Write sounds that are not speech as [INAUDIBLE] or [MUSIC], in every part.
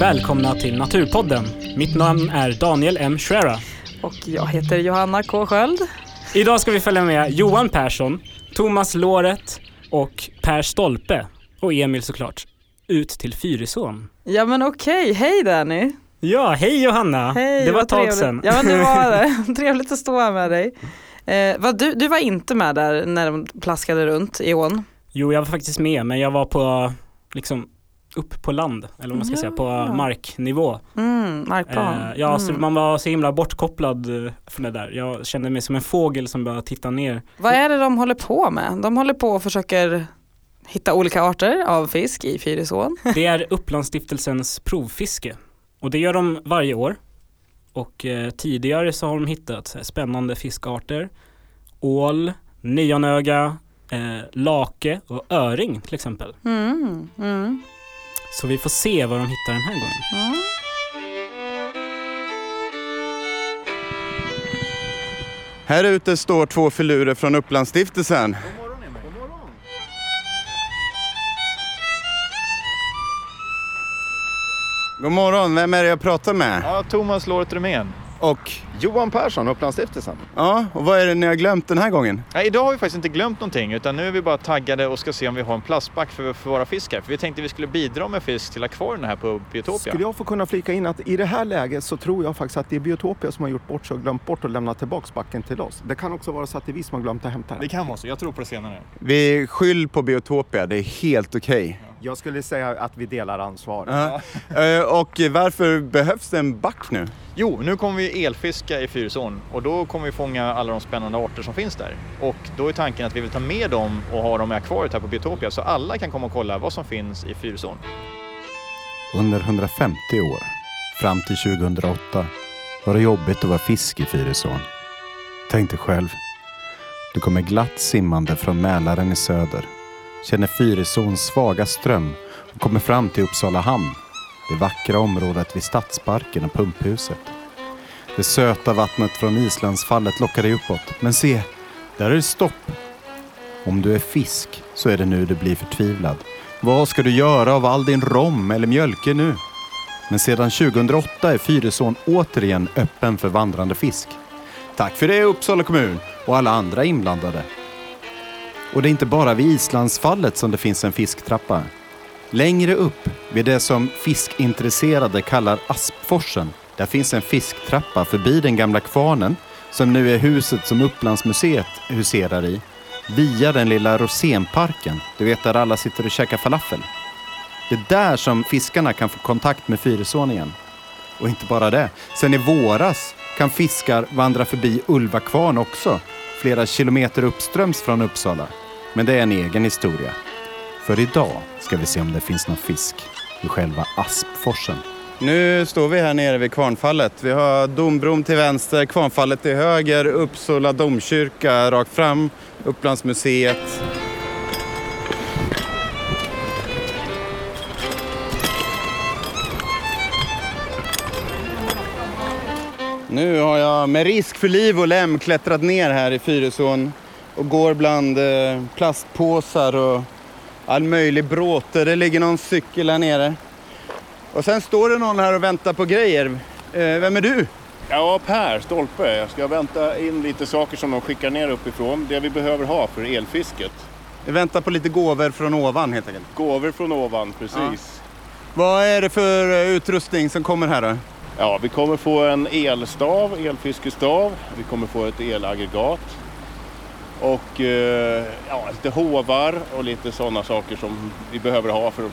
välkomna till Naturpodden. Mitt namn är Daniel M. Schwera. Och jag heter Johanna K. Sköld. Idag ska vi följa med Johan Persson, Thomas Låret och Per Stolpe och Emil såklart ut till Fyrisån. Ja men okej, hej Danny. Ja, hej Johanna! Hej, det var ett tag trevligt. sedan. Ja men det var det. [LAUGHS] [LAUGHS] Trevligt att stå här med dig. Eh, vad, du, du var inte med där när de plaskade runt i ån? Jo, jag var faktiskt med, men jag var på liksom upp på land, eller vad man ska Ja. säga, på marknivå. Mm, markplan. Eh, ja, så mm. man var så himla bortkopplad eh, från det där. Jag kände mig som en fågel som bara tittade ner. Vad är det de håller på med? De håller på och försöker hitta olika arter av fisk i Fyrisån. [LAUGHS] Det är Upplandsstiftelsens provfiske och det gör de varje år. Och eh, tidigare så har de hittat så här, spännande fiskarter. Ål, nionöga, eh, lake och öring till exempel. Mm, mm, Så vi får se vad de hittar den här gången. mm. Här ute står två filurer från Upplandsstiftelsen. God morgon, vem är det jag pratar med? Ja, Thomas Loret Remén. Och, Johan Persson, Upplandsstiftelsen. ja, och vad är det ni har glömt den här gången? Ja, idag har vi faktiskt inte glömt någonting utan nu är vi bara taggade och ska se om vi har en plastback för, för våra fiskar. För vi tänkte vi skulle bidra med fisk till akvarierna här på Biotopia. Skulle jag få kunna flika in att i det här läget så tror jag faktiskt att det är Biotopia som har gjort bort sig och glömt bort att lämna tillbaks backen till oss. Det kan också vara så att det är vi som har glömt att hämta Det den. kan vara så, jag tror på det senare. Vi skyll på Biotopia, det är helt okej. Jag skulle säga att vi delar ansvar. Ja. Eh, Och varför behövs det en back nu? Jo, nu kommer vi elfiska i Fyrisån och då kommer vi fånga alla de spännande arter som finns där. Och då är tanken att vi vill ta med dem och ha dem i akvariet här på Biotopia så alla kan komma och kolla vad som finns i Fyrisån. Under 150 år, fram till 2008, var det jobbigt att vara fisk i Fyrisån. Tänk dig själv. Du kommer glatt simmande från Mälaren i söder, känner Fyrisåns svaga ström och kommer fram till Uppsala hamn. Det vackra området vid Stadsparken och pumphuset. Det söta vattnet från Islandsfallet lockar dig uppåt. Men se, där är det stopp. Om du är fisk så är det nu du blir förtvivlad. Vad ska du göra av all din rom eller mjölke nu? Men sedan 2008 är Fyrisån återigen öppen för vandrande fisk. Tack för det Uppsala kommun och alla andra inblandade. Och det är inte bara vid Islandsfallet som det finns en fisktrappa. Längre upp, vid det som fiskintresserade kallar Aspforsen, där finns en fisktrappa förbi den gamla kvarnen, som nu är huset som Upplandsmuseet huserar i, via den lilla Rosénparken, du vet där alla sitter och käkar falafel. Det är där som fiskarna kan få kontakt med Fyrisån igen. Och inte bara det. Sen i våras kan fiskar vandra förbi Ulva kvarn också, flera kilometer uppströms från Uppsala. Men det är en egen historia. För idag ska vi se om det finns någon fisk i själva Aspforsen. Nu står vi här nere vid Kvarnfallet. Vi har Dombron till vänster, Kvarnfallet till höger, Uppsala domkyrka rakt fram, Upplandsmuseet. Nu har jag med risk för liv och lem klättrat ner här i Fyrisån och går bland eh, plastpåsar och all möjlig bråte. Det ligger någon cykel här nere. Och sen står det någon här och väntar på grejer. Eh, vem är du? Ja, Per Stolpe. Jag ska vänta in lite saker som de skickar ner uppifrån. Det vi behöver ha för elfisket. Jag väntar på lite gåvor från ovan helt enkelt. Gåvor från ovan, precis. Vad är det för eh, utrustning som kommer här då? Ja, vi kommer få en elstav, elfiskestav. Vi kommer få ett elaggregat. Och eh, ja, lite hovar och lite sådana saker som vi behöver ha för att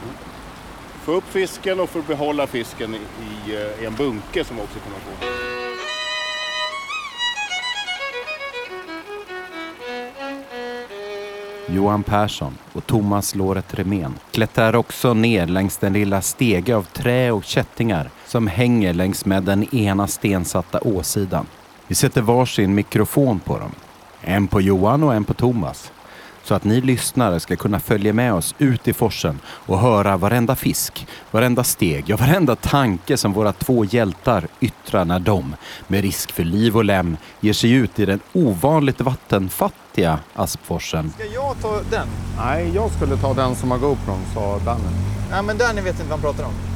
få upp fisken och för att behålla fisken i, i, i en bunke som vi också kommer få. Johan Persson och Thomas Låret Remén klättrar också ner längs den lilla stege av trä och kättingar som hänger längs med den ena stensatta åsidan. Vi sätter varsin mikrofon på dem. En på Johan och en på Thomas. Så att ni lyssnare ska kunna följa med oss ut i forsen och höra varenda fisk, varenda steg, ja varenda tanke som våra två hjältar yttrar när de, med risk för liv och lem, ger sig ut i den ovanligt vattenfattiga Aspforsen. Ska jag ta den? Nej, jag skulle ta den som har GoPron, sa Danne. Nej, men Danny vet inte vad han pratar om.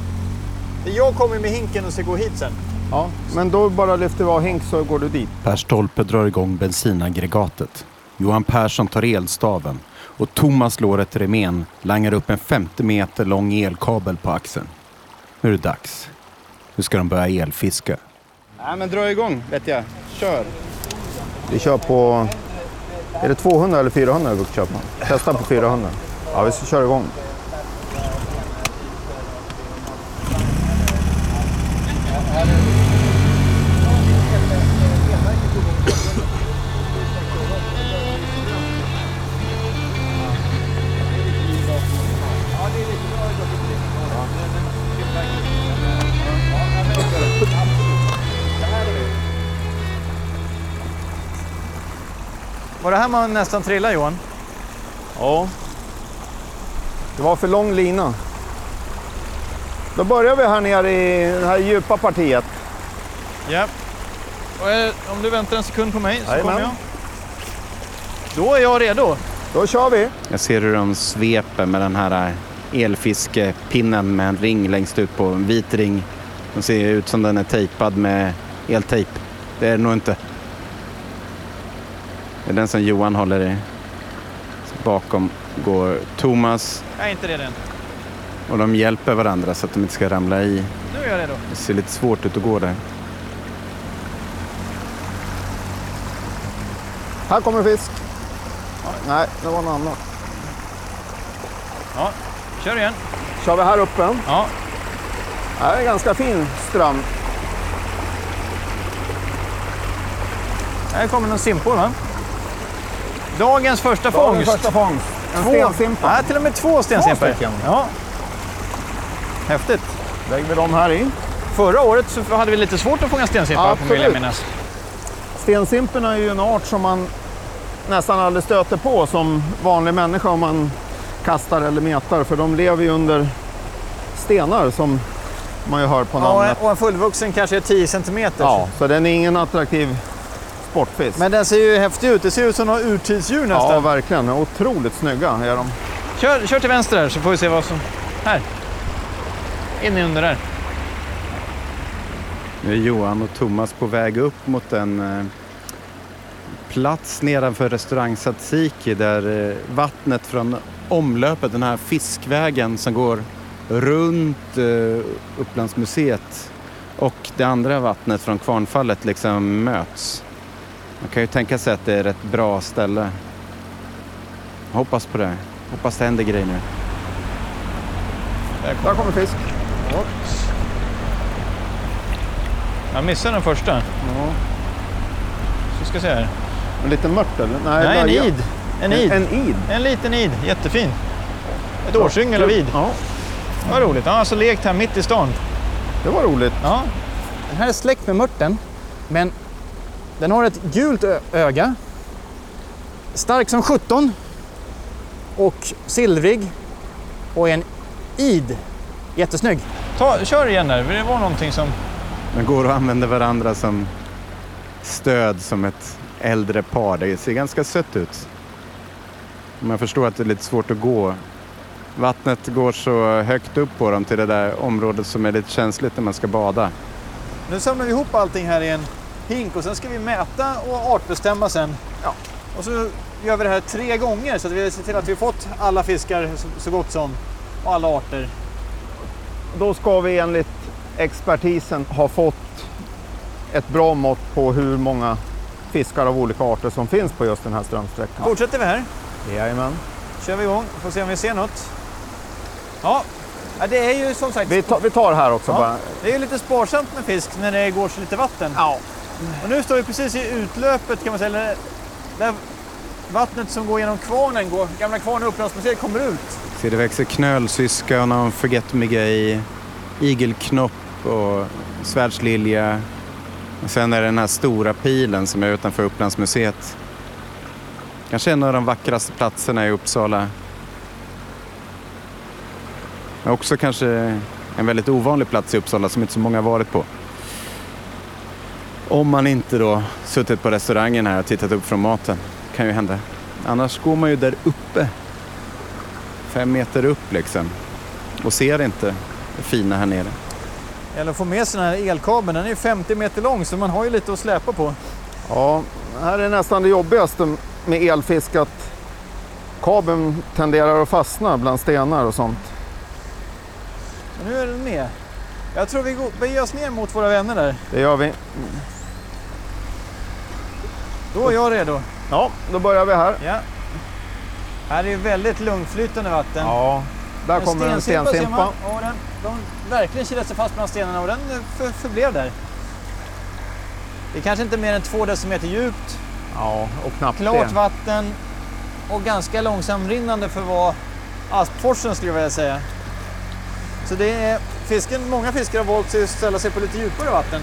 Jag kommer med hinken och ska gå hit sen. Ja, men då bara lyfter vi av hink så går du dit. Per Stolpe drar igång bensinaggregatet. Johan Persson tar elstaven och Thomas Låret Remén langar upp en 50 meter lång elkabel på axeln. Nu är det dags. Nu ska de börja elfiska. Nej, men dra igång vet jag. Kör. Vi kör på... Är det 200 eller 400 vi kör på? Testa på 400. Ja, vi ska köra igång. Här man nästan trillade Johan? Ja. Det var för lång lina. Då börjar vi här nere i det här djupa partiet. Ja. Och eh, om du väntar en sekund på mig så Jajamän. kommer jag. Då är jag redo. Då kör vi. Jag ser hur de sveper med den här elfiskepinnen med en ring längst ut på en vit ring. Den ser ut som den är tejpad med eltejp. Det är det nog inte. Det är den som Johan håller i. Så bakom går Thomas Jag är inte redo än. och de hjälper varandra så att de inte ska ramla i. Nu är jag redo. Det ser lite svårt ut att gå där. Här kommer fisk. Nej, det var något annat. Ja, kör igen. Kör vi här uppe. Ja, Det här är ganska fin ström. här kommer någon simpor va? Dagens första Dagens fångst. första fångst. En Två- stensimpa. Ja, till och med två stycken. Ja. Häftigt. Lägger vi dem här i. Förra året så hade vi lite svårt att fånga stensimpar Absolut. vill jag minnas. Stensimporna är ju en art som man nästan aldrig stöter på som vanlig människa om man kastar eller metar. För de lever ju under stenar som man ju hör på namnet. Ja, och en fullvuxen kanske är 10 centimeter. Ja, så den är ingen attraktiv sportfisk. Men den ser ju häftig ut. Det ser ut som några urtidsdjur nästan. ja, verkligen. Otroligt snygga är de. Kör, kör till vänster här så får vi se vad som... Här. In i under där. Nu är Johan och Thomas på väg upp mot en eh, plats nedanför restaurang Tsatsiki där eh, vattnet från omlöpet, den här fiskvägen som går runt eh, Upplandsmuseet och det andra vattnet från Kvarnfallet liksom möts. Man kan ju tänka sig att det är ett bra ställe. Jag hoppas på det. Hoppas det händer grejer nu. Där kommer fisk. Jag missade den första. Ja. Så ska vi se här. En liten mört eller? Nej, en börja. id. En id. En, en id? En liten id. Jättefin. Ett årsyngel av id. Ja, Vad roligt. Han har alltså lekt här mitt i stan. det var roligt. Ja. Den här är släkt med mörten, men den har ett gult öga. Stark som 17 och silvrig och är en id. Jättesnygg. Ta, kör igen där, det var någonting som... De går och använder varandra som stöd som ett äldre par. Det ser ganska sött ut. Man förstår att det är lite svårt att gå. Vattnet går så högt upp på dem till det där området som är lite känsligt när man ska bada. Nu samlar vi ihop allting här i en hink och sen ska vi mäta och artbestämma sen. Ja. Och så gör vi det här tre gånger så att vi ser till att vi fått alla fiskar så, gott som och alla arter. Då ska vi enligt expertisen ha fått ett bra mått på hur många fiskar av olika arter som finns på just den här strömsträckan. Fortsätter vi här. Jajamän. kör vi igång. Får se om vi ser något. Ja, ja det är ju som sagt Vi tar, vi tar här också Ja. bara. det är ju lite sparsamt med fisk när det går så lite vatten. Ja. Och nu står vi precis i utlöpet kan man säga. Där vattnet som går genom kvarnen, går, gamla kvarnen Upplandsmuseet kommer ut. Ser det växer knölsyska och någon forget-me-gay, igelknopp och svärdslilja. Och sen är det den här stora pilen som är utanför Upplandsmuseet. Kanske en av de vackraste platserna i Uppsala. Men också kanske en väldigt ovanlig plats i Uppsala som inte så många har varit på. Om man inte då suttit på restaurangen här och tittat upp från maten. kan ju hända. Annars går man ju där uppe fem meter upp liksom och ser inte det fina här nere. Eller få med sig den här elkabeln. Den är ju 50 meter lång så man har ju lite att släpa på. Ja, här är nästan det jobbigaste med elfisk att kabeln tenderar att fastna bland stenar och sånt. Men nu är den med. Jag tror vi går- beger oss ner mot våra vänner där. Det gör vi. Då är jag redo. Ja, då börjar vi här. Ja. Här är ju väldigt lugntflytande vatten. Ja, där kommer en stensimpa. Och den, de verkligen kilat sig fast bland stenarna och den för, förblev där. Det är kanske inte mer än två decimeter djupt, Ja, och knappt klart det. vatten och ganska långsamrinnande för vara Aspforsen skulle jag vilja säga. Så det är, fisken, många fiskare har valt att ställa sig på lite djupare vatten.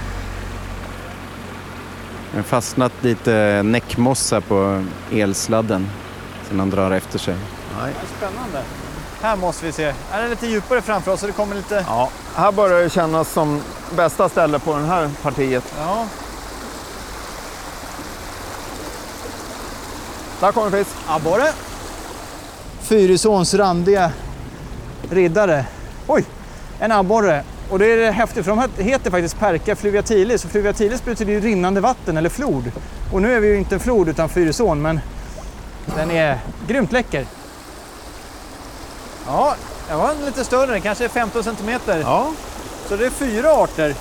Det har fastnat lite näckmossa på elsladden som de drar efter sig. Nej. Det är spännande. Här måste vi se. Här är det lite djupare framför oss så det kommer lite... Ja, här börjar det kännas som bästa ställe på det här partiet. Ja, Där kommer fisk. abborre. Fyrisåns randiga riddare. Oj, en abborre. Och det är häftigt för de heter faktiskt Perca fluviatilis och fluviatilis betyder ju rinnande vatten eller flod. Och nu är vi ju inte en flod utan Fyrisån men den är grymt läcker. Ja, den var lite större, kanske 15 centimeter. Ja, Så det är fyra arter.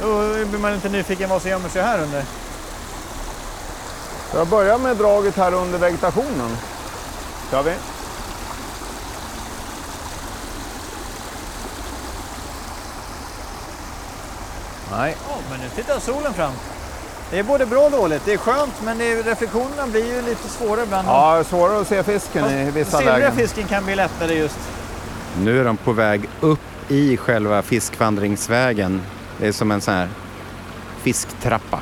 Då blir man lite nyfiken vad som gömmer sig här under. jag börjar med draget här under vegetationen. Kör vi. Nej. Ja, men nu tittar solen fram. Det är både bra och dåligt. Det är skönt, men det är, reflektionerna blir ju lite svårare ibland. Ja, svårare att se fisken i Fast vissa silvriga lägen. fisken kan bli lättare just. Nu är de på väg upp i själva fiskvandringsvägen. Det är som en sån här fisktrappa.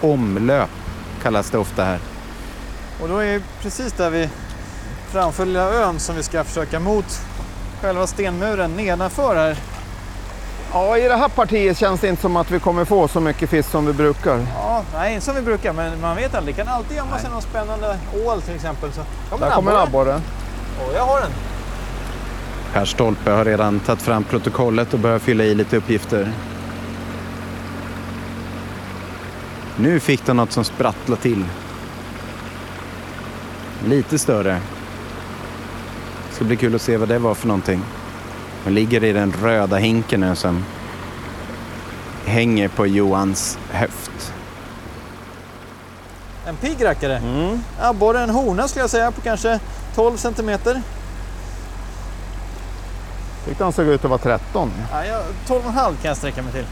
Omlöp kallas det ofta här. Och då är precis där vi framför lilla ön som vi ska försöka mot själva stenmuren nedanför här. Ja, i det här partiet känns det inte som att vi kommer få så mycket fisk som vi brukar. Ja, nej, inte som vi brukar, men man vet aldrig. Det kan alltid gömma sig någon spännande ål till exempel. Så. Kommer Där kommer en abborre. Och jag har den. Per Stolpe har redan tagit fram protokollet och börjat fylla i lite uppgifter. Nu fick de något som sprattlade till. Lite större. Det ska bli kul att se vad det var för någonting. Den ligger i den röda hinken nu som hänger på Johans höft. En pigg rackare. Mm. Abborre, en hona skulle jag säga på kanske 12 centimeter. Tyckte han såg ut att vara 13. Ja, jag, 12,5 kan jag sträcka mig till.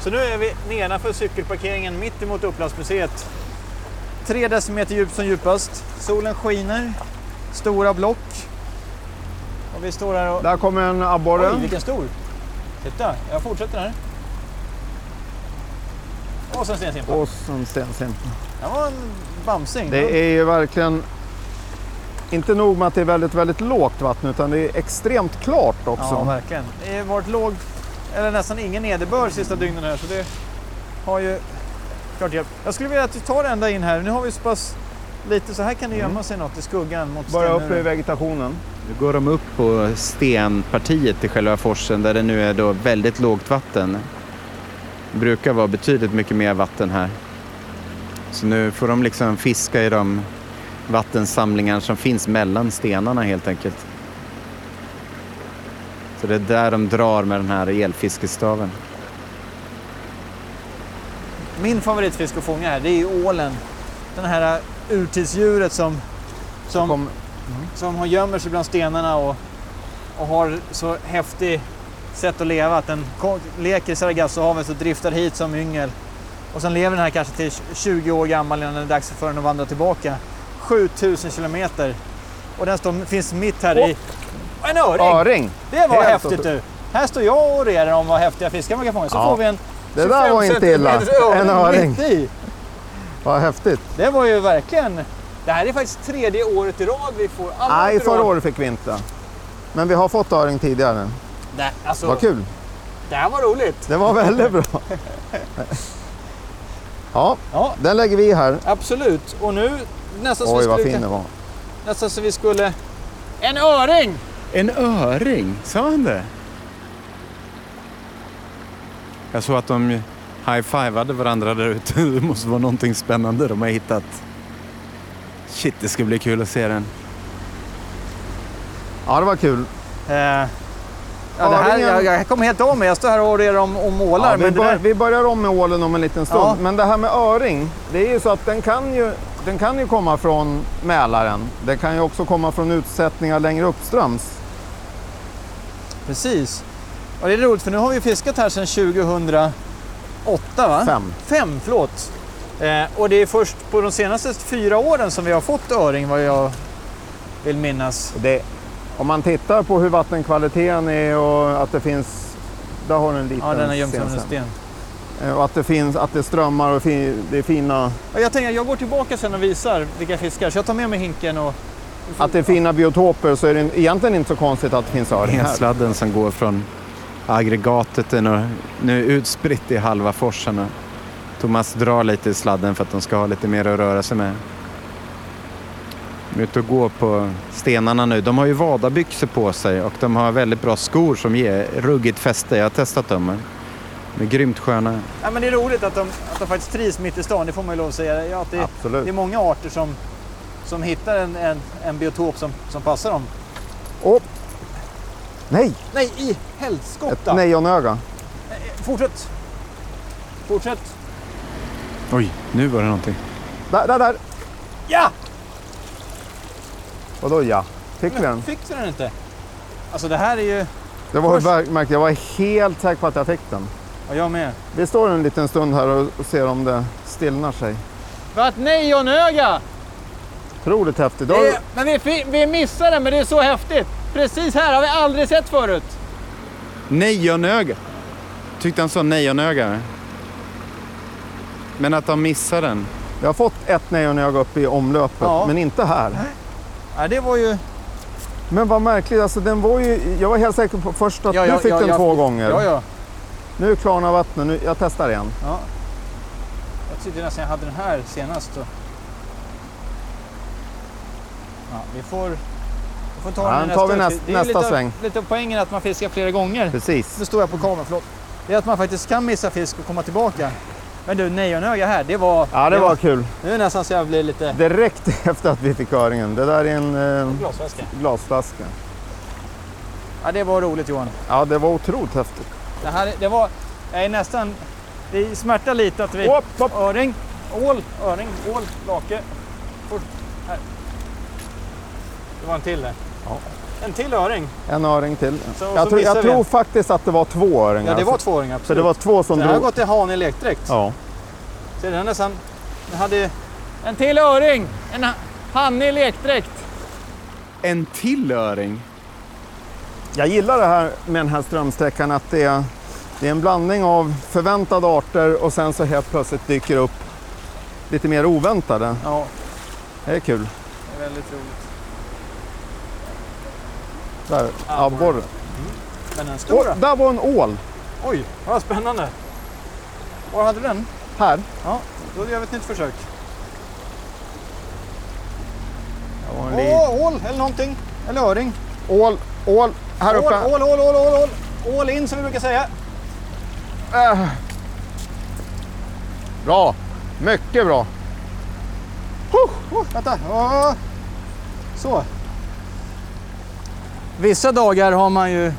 Så nu är vi nedanför cykelparkeringen mitt emot Upplandsmuseet. Tre decimeter djup som djupast. Solen skiner. Stora block. Och vi står här och... Där kommer en abborre. Oj, vilken stor! Titta, jag fortsätter här. Och sen stensimpa. Och så en stensimpa. Det var en bamsing. Det är ju verkligen inte nog med att det är väldigt, väldigt lågt vatten utan det är extremt klart också. Ja, verkligen. Det har varit låg, eller nästan ingen nederbörd sista dygnen här så det har ju klart hjälpt. Jag skulle vilja att du tar ända in här. Nu har vi så pass lite så här kan det gömma sig något i skuggan mot Börja upp i vegetationen. Nu går de upp på stenpartiet i själva forsen där det nu är då väldigt lågt vatten. Det brukar vara betydligt mycket mer vatten här. Så nu får de liksom fiska i de vattensamlingar som finns mellan stenarna helt enkelt. Så det är där de drar med den här elfiskestaven. Min favoritfisk att fånga här det är ålen. Den här urtidsdjuret som, som, Kom, som har- gömmer sig bland stenarna och, och har så häftig sätt att leva. Att den leker i Sargassohavet och driftar hit som yngel. Och sen lever den här kanske till 20 år gammal innan det är dags för den att vandra tillbaka. 7000 kilometer. Och den står, finns mitt här i... En öring! öring! Det var Helt häftigt du! Här står jag och rerar om vad häftiga fiskar man kan fånga. Så Ja. får vi en Det där 25 var inte illa. En öring. Vad häftigt. Det var ju verkligen... Det här är faktiskt tredje året i rad vi får. Alla Nej, förra året fick vi inte. Men vi har fått öring tidigare. Det, alltså, Vad kul. det här var roligt. Det var väldigt bra. [LAUGHS] Ja, Ja, den lägger vi här. absolut. Och nu nästan så Oj vi vad skulle, fin den var. nästan så vi skulle... En öring! En öring, sa han det? Jag såg att de high-fivade varandra där ute. [LAUGHS] Det måste vara någonting spännande de har hittat. Shit, det ska bli kul att se den. Ja, det var kul. Eh, ja, det här, jag, jag kommer helt av mig. Jag står här och orerar om, om ålar. Ja, vi, men bör, där, vi börjar om med ålen om en liten stund. Ja. Men det här med öring, det är ju så att den kan ju, den kan ju komma från Mälaren. Den kan ju också komma från utsättningar längre uppströms. precis. Och det är roligt för nu har vi fiskat här sedan 2008 va? Fem. Fem, förlåt. Eh, och det är först på de senaste fyra åren som vi har fått öring vad jag vill minnas. Det, om man tittar på hur vattenkvaliteten är och att det finns... Där har du en liten Ja, den som en stensäm. sten. Eh, Och att det, finns, att det strömmar och det är fina, Ja, Jag tänker jag går tillbaka sen och visar vilka fiskar. Så jag tar med mig hinken och... att det är fina biotoper så är det egentligen inte så konstigt att det finns öring här. Sladden som går från aggregatet är nu, nu utspritt i halva forsen. och Thomas drar lite i sladden för att de ska ha lite mer att röra sig med. De är ute och går på stenarna nu. De har ju vadarbyxor på sig och de har väldigt bra skor som ger ruggigt fäste. Jag har testat dem. De är grymt sköna. Ja, men det är roligt att de, att de faktiskt trivs mitt i stan, det får man ju lov att säga. Ja, att det, Absolut. det är många arter som, som hittar en, en, en biotop som, som passar dem. Och, nej, Nej, i ett helskotta! nejonöga. Fortsätt! Fortsätt! Oj, nu var det någonting. Där, där, där. Ja! Vadå ja? Fick vi den? Fick du den inte? Alltså det här är ju... Det var märkligt. Jag var helt säker på att jag fick den. Ja, jag med. Vi står en liten stund här och ser om det stillnar sig. Vi har ett nejonöga! Otroligt häftigt. Då Det är, men vi, vi missade men det är så häftigt. Precis här har vi aldrig sett förut. Nejonöga. Tyckte han sa nejonöga. Men att de missade den. Vi har fått ett nejonöga upp i omlöpet, Ja. men inte här. Ja, det var ju... Men vad märkligt, alltså den var ju, jag var helt säker på först att Ja, du fick ja, den ja. två gånger. Ja, ja. Nu klarnar vattnet, nu, jag testar igen. ja. Jag tyckte nästan jag hade den här senast. Då. Ja, vi får, får ta Ja, den tar vi nästa. det nästa lite, sväng. Lite av poängen att man fiskar flera gånger. Precis. Nu står jag på kameran, förlåt. Det är att man faktiskt kan missa fisk och komma tillbaka. Men du, nejonöga här, det var... Ja, det var kul. Nu är det nästan så jag blir lite... Direkt [LAUGHS] efter att vi fick öringen. Det där är en eh, glasflaska. Ja, det var roligt Johan. Ja, det var otroligt häftigt. Det här, är- det var... Jag är nästan... Det smärtar lite att vi... Hopp, hopp. Öring, ål, öring, ål, lake. Här. Det var en till där. Ja. En till öring. En öring till. Så- jag så tror, jag tror faktiskt att det var två öringar. Ja, det var Så- två öringar. Så Absolut. det var två som Så den har drog. gått till han i lekdräkt. Ja. Så den är nästan... Den hade en till öring. En ha- hanne i lekdräkt. En till öring. Jag gillar det här med den här strömsträckan att det är, det är en blandning av förväntade arter och sen så helt plötsligt dyker upp lite mer oväntade. Ja, Det är kul. det är väldigt roligt. Där, abborre. Men den stora. Och där var en ål. Oj, vad spännande. Var hade du den? Här. Ja, då gör vi ett nytt försök. Li- Åh, ål eller någonting. Eller öring. ål, ål. Här uppe. Ål, ål, ål, ål, ål, ål. In som vi brukar säga. Äh. Bra. Mycket bra. Oh, vänta. Åh. Så. Vissa dagar har man ju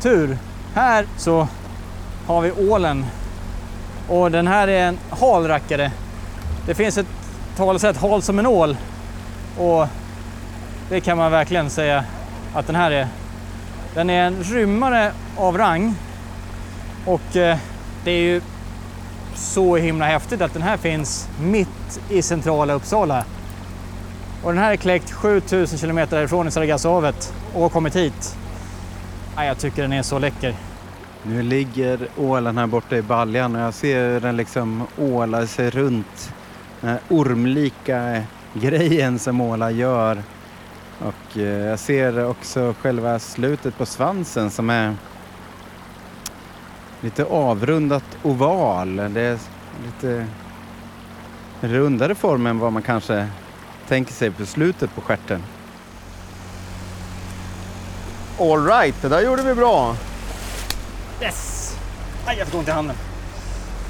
tur. Här så har vi ålen. Och den här är en hal rackare. Det finns ett talesätt, hal som en ål. Och det kan man verkligen säga att den här är. Den är en rymmare av rang. Och eh, det är ju så himla häftigt att den här finns mitt i centrala Uppsala. Och den här är kläckt 7000 kilometer härifrån i Sargassohavet och har kommit hit. Ja, jag tycker den är så läcker. Nu ligger ålen här borta i baljan och jag ser hur den liksom ålar sig runt den här ormlika grejen som ålar gör. Och eh, jag ser också själva slutet på svansen som är lite avrundat oval. Det är lite rundare form än vad man kanske tänker sig på slutet på stjärten. All right, det där gjorde vi bra. Yes! Aj, jag fick ont i handen.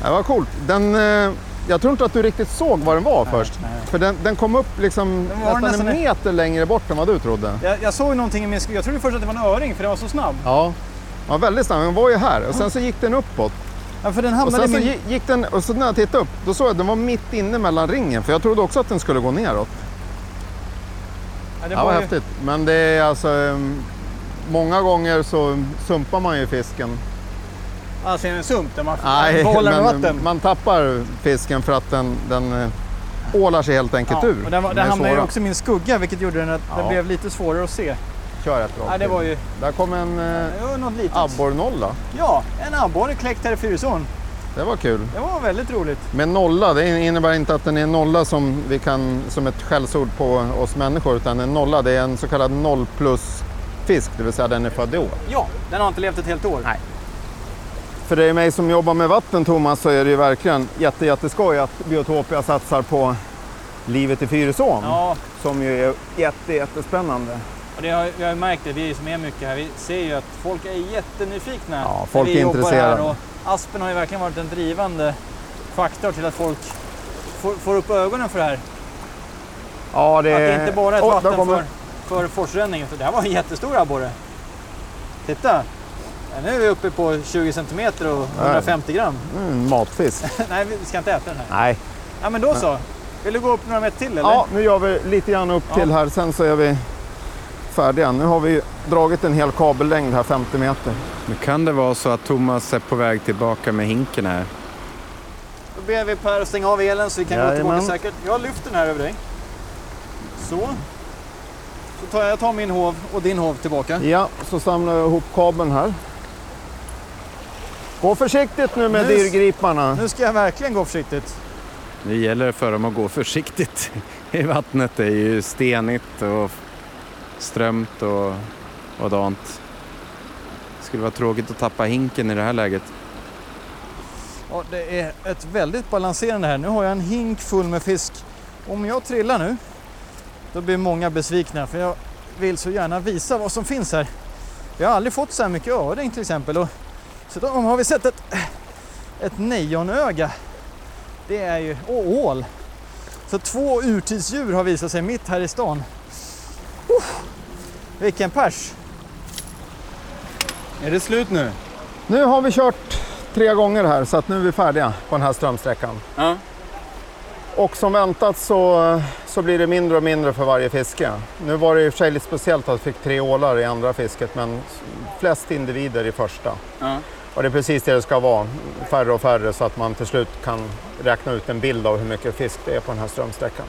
Det var coolt. Den, eh, jag tror inte att du riktigt såg vad den var först. nej. För den, den kom upp liksom Den var nästan, nästan en en- meter längre bort än vad du trodde. Jag, jag såg någonting i min skugga. Jag trodde först att det var en öring för den var så snabb. Ja, den var väldigt snabb. Den var ju här och sen så gick den uppåt. Ja, för den Och hamnade sen i så min... gick den, och så när jag tittade upp, då såg jag att den var mitt inne mellan ringen. För jag trodde också att den skulle gå neråt. Ja, det var var ju... häftigt. Men det är alltså... um, Många gånger så sumpar man ju fisken. Alltså en sump där man Nej, [LAUGHS] behåller med vatten. man tappar fisken för att den, den eh, ålar sig helt enkelt Ja, ur. och den, var, De den hamnade ju också i min skugga vilket gjorde den att Ja. det blev lite svårare att se. Kör ett Nej, det var ju Där kom en eh, abborrnolla. Ja, en abborre kläckt här i Fyrisån. Det var kul. Det var väldigt roligt. Men nolla, det innebär inte att den är en nolla som, vi kan, som ett skällsord på oss människor. Utan en nolla, det är en så kallad noll plus fisk. Det vill säga den är född i år. Ja, den har inte levt ett helt år. Nej. För dig och mig som jobbar med vatten Thomas så är det ju verkligen jätte, jätteskoj att Biotopia satsar på livet i Fyrisån. Ja, Som ju är jätte, jättespännande. och det har, vi har ju märkt det, vi som är mycket här, vi ser ju att folk är jättenyfikna. Ja, när folk är intresserade. Aspen har ju verkligen varit en drivande faktor till att folk får, får upp ögonen för det här. Ja, det Att det inte bara är ett där vatten kommer- för, för forsränning. utan Det här var en jättestor abborre. Titta! Nu är vi uppe på 20 centimeter och 150 gram. Mm, matfisk. [LAUGHS] Nej, vi ska inte äta den här. Nej. Ja, men då så. Vill du gå upp några meter till eller? Ja, nu gör vi lite grann upp Ja. till här. Sen så är vi färdiga. Nu har vi dragit en hel kabellängd här, 50 meter. Nu kan det vara så att Thomas är på väg tillbaka med hinken här. Då ber vi Per stänga av elen så vi kan gå tillbaka Jajamän. säkert. Jag lyfter den här över dig. Så. Så tar jag, jag tar min hov och din hov tillbaka. Ja, så samlar jag ihop kabeln här. Gå försiktigt nu med Nu- dyrgriparna. Nu ska jag verkligen gå försiktigt. Det gäller för dem att gå försiktigt [LAUGHS] i vattnet. Det är ju stenigt och strömt och, och dant. Det skulle vara tråkigt att tappa hinken i det här läget. Ja, det är ett väldigt balanserande här. Nu har jag en hink full med fisk. Om jag trillar nu, då blir många besvikna för jag vill så gärna visa vad som finns här. Jag har aldrig fått så här mycket öring till exempel. Och så då har vi sett ett, ett nejonöga. Det är ju, och ål. Så två urtidsdjur har visat sig mitt här i stan. Oh, vilken pers! Är det slut nu? Nu har vi kört tre gånger här så att nu är vi färdiga på den här strömsträckan. Ja. Och som väntat så, så blir det mindre och mindre för varje fiske. Nu var det i och för sig lite speciellt att vi fick tre ålar i andra fisket men flest individer i första. ja. Och det är precis det det ska vara, färre och färre så att man till slut kan räkna ut en bild av hur mycket fisk det är på den här strömsträckan.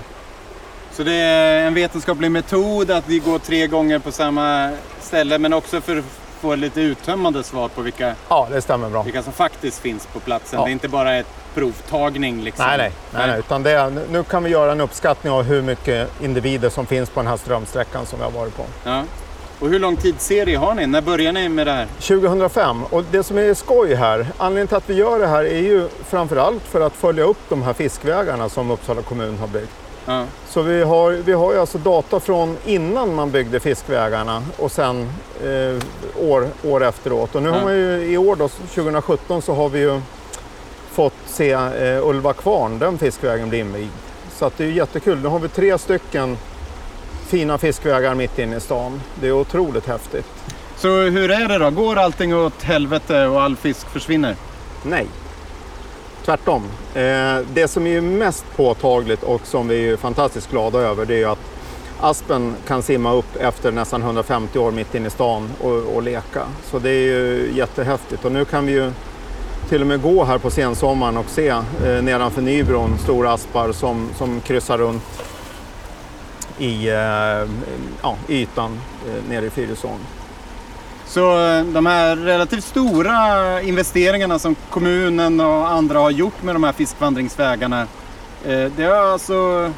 Så det är en vetenskaplig metod att vi går tre gånger på samma ställe men också för få lite uttömmande svar på vilka, Ja, det stämmer bra. vilka som faktiskt finns på platsen. Ja. Det är inte bara ett provtagning liksom. Nej, nej, nej, nej. Utan det är, nu kan vi göra en uppskattning av hur mycket individer som finns på den här strömsträckan som vi har varit på. Ja. Och hur lång tidsserie har ni? När börjar ni med det här? 2005 och det som är skoj här, anledningen till att vi gör det här är ju framförallt för att följa upp de här fiskvägarna som Uppsala kommun har byggt. Ja. Så vi har, vi har ju alltså data från innan man byggde fiskvägarna och sen eh, år, år efteråt. Och nu har man ju i år då, 2017 så har vi ju fått se eh, Ulva kvarn, den fiskvägen bli invigd. Så att det är jättekul. Nu har vi tre stycken fina fiskvägar mitt inne i stan. Det är otroligt häftigt. Så hur är det då? Går allting åt helvete och all fisk försvinner? Nej. Tvärtom. Eh, det som är mest påtagligt och som vi är fantastiskt glada över det är att aspen kan simma upp efter nästan 150 år mitt inne i stan och, och leka. Så det är ju jättehäftigt och nu kan vi ju till och med gå här på sensommaren och se eh, nedanför Nybron stora aspar som, som kryssar runt i eh, ja, ytan eh, nere i Fyrisån. Så eh, de här relativt stora investeringarna som kommunen och andra har gjort med de här fiskvandringsvägarna. Eh, det har alltså,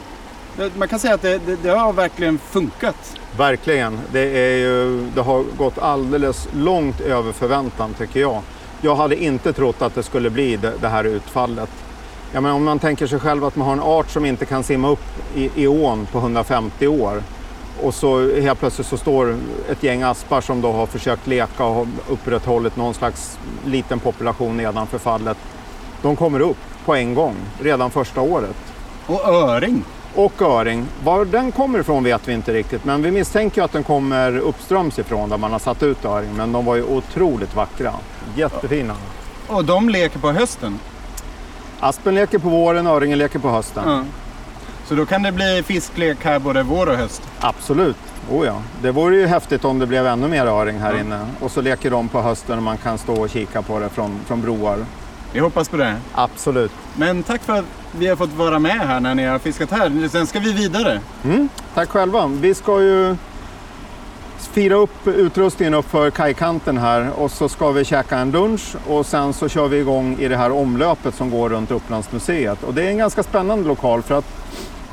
man kan säga att det, det, det har verkligen funkat. Verkligen. Det, är ju, det har gått alldeles långt över förväntan tycker jag. Jag hade inte trott att det skulle bli det, det här utfallet. Ja, men om man tänker sig själv att man har en art som inte kan simma upp i, i ån på 150 år och så helt plötsligt så står ett gäng aspar som då har försökt leka och har upprätthållit någon slags liten population nedanför fallet. De kommer upp på en gång redan första året. Och öring. Och öring. Var den kommer ifrån vet vi inte riktigt men vi misstänker att den kommer uppströms ifrån där man har satt ut öring. Men de var ju otroligt vackra. Jättefina. Och de leker på hösten. Aspen leker på våren, öringen leker på hösten. Ja. Så då kan det bli fisklek här både vår och höst. Absolut. Oh ja. Det vore ju häftigt om det blev ännu mer öring här Ja. inne. Och så leker de på hösten och man kan stå och kika på det från, från broar. Vi hoppas på det. Absolut. Men tack för att vi har fått vara med här när ni har fiskat här. Sen ska vi vidare. Mm. Tack själva. Vi ska ju fira upp utrustningen upp för kajkanten här och så ska vi käka en lunch och sen så kör vi igång i det här omlöpet som går runt Upplandsmuseet. Och det är en ganska spännande lokal för att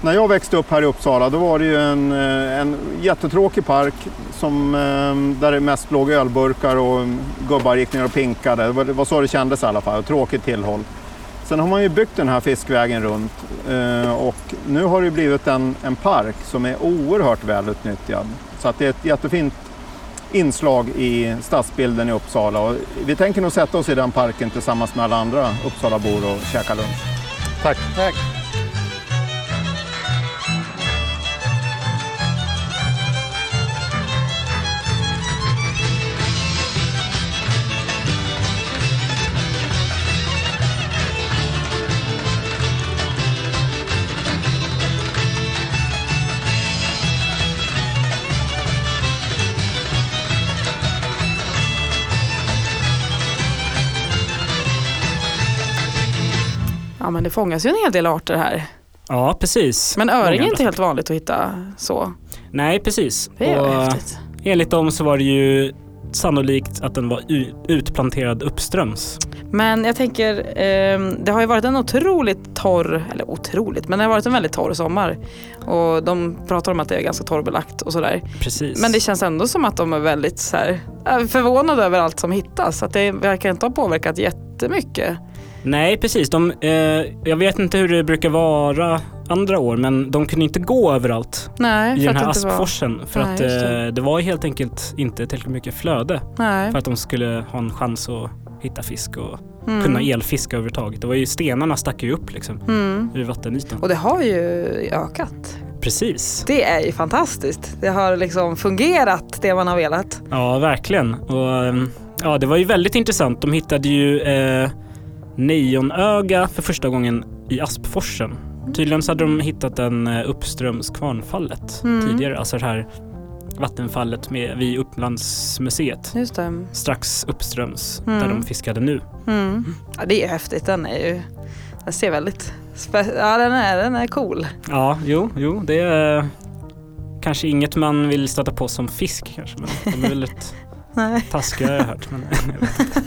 när jag växte upp här i Uppsala då var det ju en, eh, en jättetråkig park som, eh, där det mest låg ölburkar och gubbar gick ner och pinkade. Det var, det var så det kändes i alla fall, ett tråkigt tillhåll. Sen har man ju byggt den här fiskvägen runt eh, och nu har det blivit en, en park som är oerhört välutnyttjad. Så att det är ett jättefint inslag i stadsbilden i Uppsala. Och vi tänker nog sätta oss i den parken tillsammans med alla andra Uppsalabor och käka lunch. Tack. Tack. Det fångas ju en hel del arter här. Ja, precis. Men öring är inte helt vanligt att hitta så. Nej, precis. Det är Och häftigt. enligt dem så var det ju sannolikt att den var utplanterad uppströms. Men jag tänker, ehm, det har ju varit en otroligt torr, eller otroligt, men det har varit en väldigt torr sommar. Och de pratar om att det är ganska torrbelagt och sådär. Precis. Men det känns ändå som att de är väldigt så här, äh, förvånade över allt som hittas. Att det verkar inte ha påverkat jättemycket. Nej, precis. De, eh, jag vet inte hur det brukar vara andra år, men de kunde inte gå överallt Nej, i den här inte var... askforsen. För Nej, att det. eh, det var helt enkelt inte tillräckligt mycket flöde Nej. för att de skulle ha en chans att hitta fisk och Mm. kunna elfiska överhuvudtaget. Det var ju stenarna stack ju upp liksom Mm. ur vattenytan. Och det har ju ökat. Precis. Det är ju fantastiskt. Det har liksom fungerat det man har velat. Ja, verkligen. Och, ehm, ja, det var ju väldigt intressant. De hittade ju eh, neonöga för första gången i Aspforsen. Tydligen så hade de hittat den eh, uppströms Kvarnfallet Mm. tidigare. Alltså det här vattenfallet med, vid Upplandsmuseet. Just det. Strax uppströms Mm. där de fiskade nu. Mm. Ja, det är ju häftigt. Den är ju, den ser väldigt, ja den är, den är cool. Ja, jo, jo, det är kanske inget man vill stöta på som fisk kanske. Men de är väldigt Nej. taskiga har jag hört. Men jag vet inte.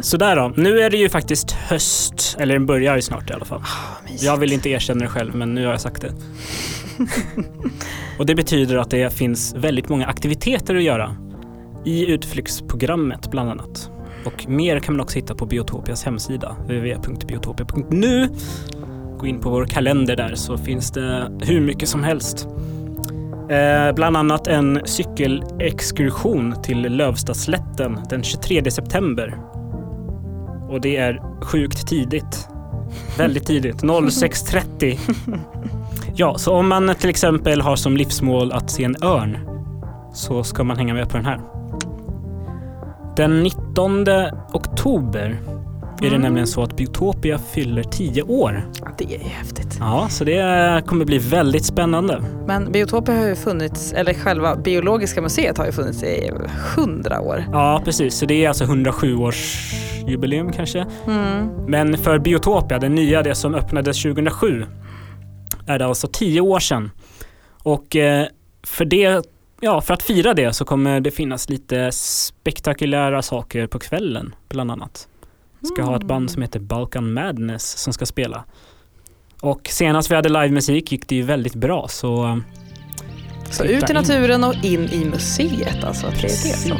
Sådär då, nu är det ju faktiskt höst, eller den börjar ju snart i alla fall. Jag vill inte erkänna det själv, men nu har jag sagt det. [LAUGHS] Och det betyder att det finns väldigt många aktiviteter att göra i utflyktsprogrammet bland annat. Och mer kan man också hitta på Biotopias hemsida, www.biotopia.nu. Gå in på vår kalender där så finns det hur mycket som helst. Eh, bland annat en cykelexkursion till Lövstaslätten den 23 september. Och det är sjukt tidigt. Väldigt tidigt, 06.30. Ja, så om man till exempel har som livsmål att se en örn så ska man hänga med på den här. Den 19 oktober är det nämligen så att Biotopia fyller 10 år. Ja, det är häftigt. Ja, så det kommer bli väldigt spännande. Men Biotopia har ju funnits, eller själva biologiska museet har ju funnits i hundra år. Ja, precis. Så det är alltså 107-årsjubileum kanske. Mm. Men för Biotopia, den nya, det som öppnades 2007, är det alltså 10 år sedan. Och eh, för det Ja, för att fira det så kommer det finnas lite spektakulära saker på kvällen, bland annat. Ska ha ett band som heter Balkan Madness som ska spela. Och senast vi hade livemusik gick det ju väldigt bra, så... eh, Så ut i in. naturen och in i museet alltså. Det är det som...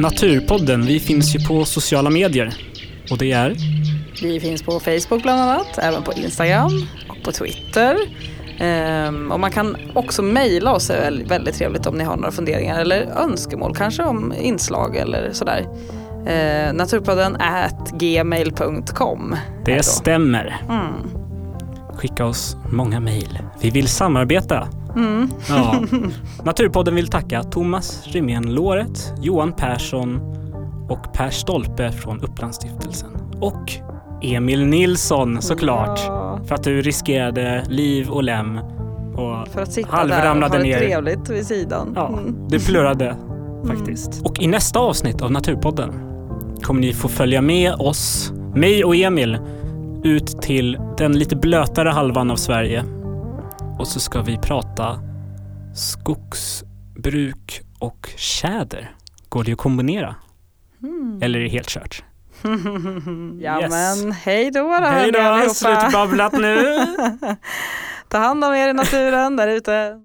Naturpodden, vi finns ju på sociala medier. Och det är Vi finns på Facebook bland annat, även på Instagram och på Twitter. Ehm, och man kan också mejla oss, det är väldigt, trevligt om ni har några funderingar eller önskemål kanske om inslag eller sådär. Ehm, naturpodden at gmail.com. Det då. stämmer. Mm. Skicka oss många mejl. Vi vill samarbeta. Mm. [LAUGHS] Ja. Naturpodden vill tacka Thomas Rymén Låret, Johan Persson och Per Stolpe från Upplandsstiftelsen. Och Emil Nilsson såklart. Ja, För att du riskerade liv och lem. Och för att sitta där och ha det ner. trevligt vid sidan. Ja, Mm. du plurrade faktiskt. Och i nästa avsnitt av Naturpodden kommer ni få följa med oss, mig och Emil, ut till den lite blötare halvan av Sverige. Och så ska vi prata skogsbruk och tjäder. Går det att kombinera? Eller är det helt kört? [LAUGHS] Ja Yes. men hej då då Hej då, allihopa. sluta babblat nu! [LAUGHS] Ta hand om er i naturen där ute.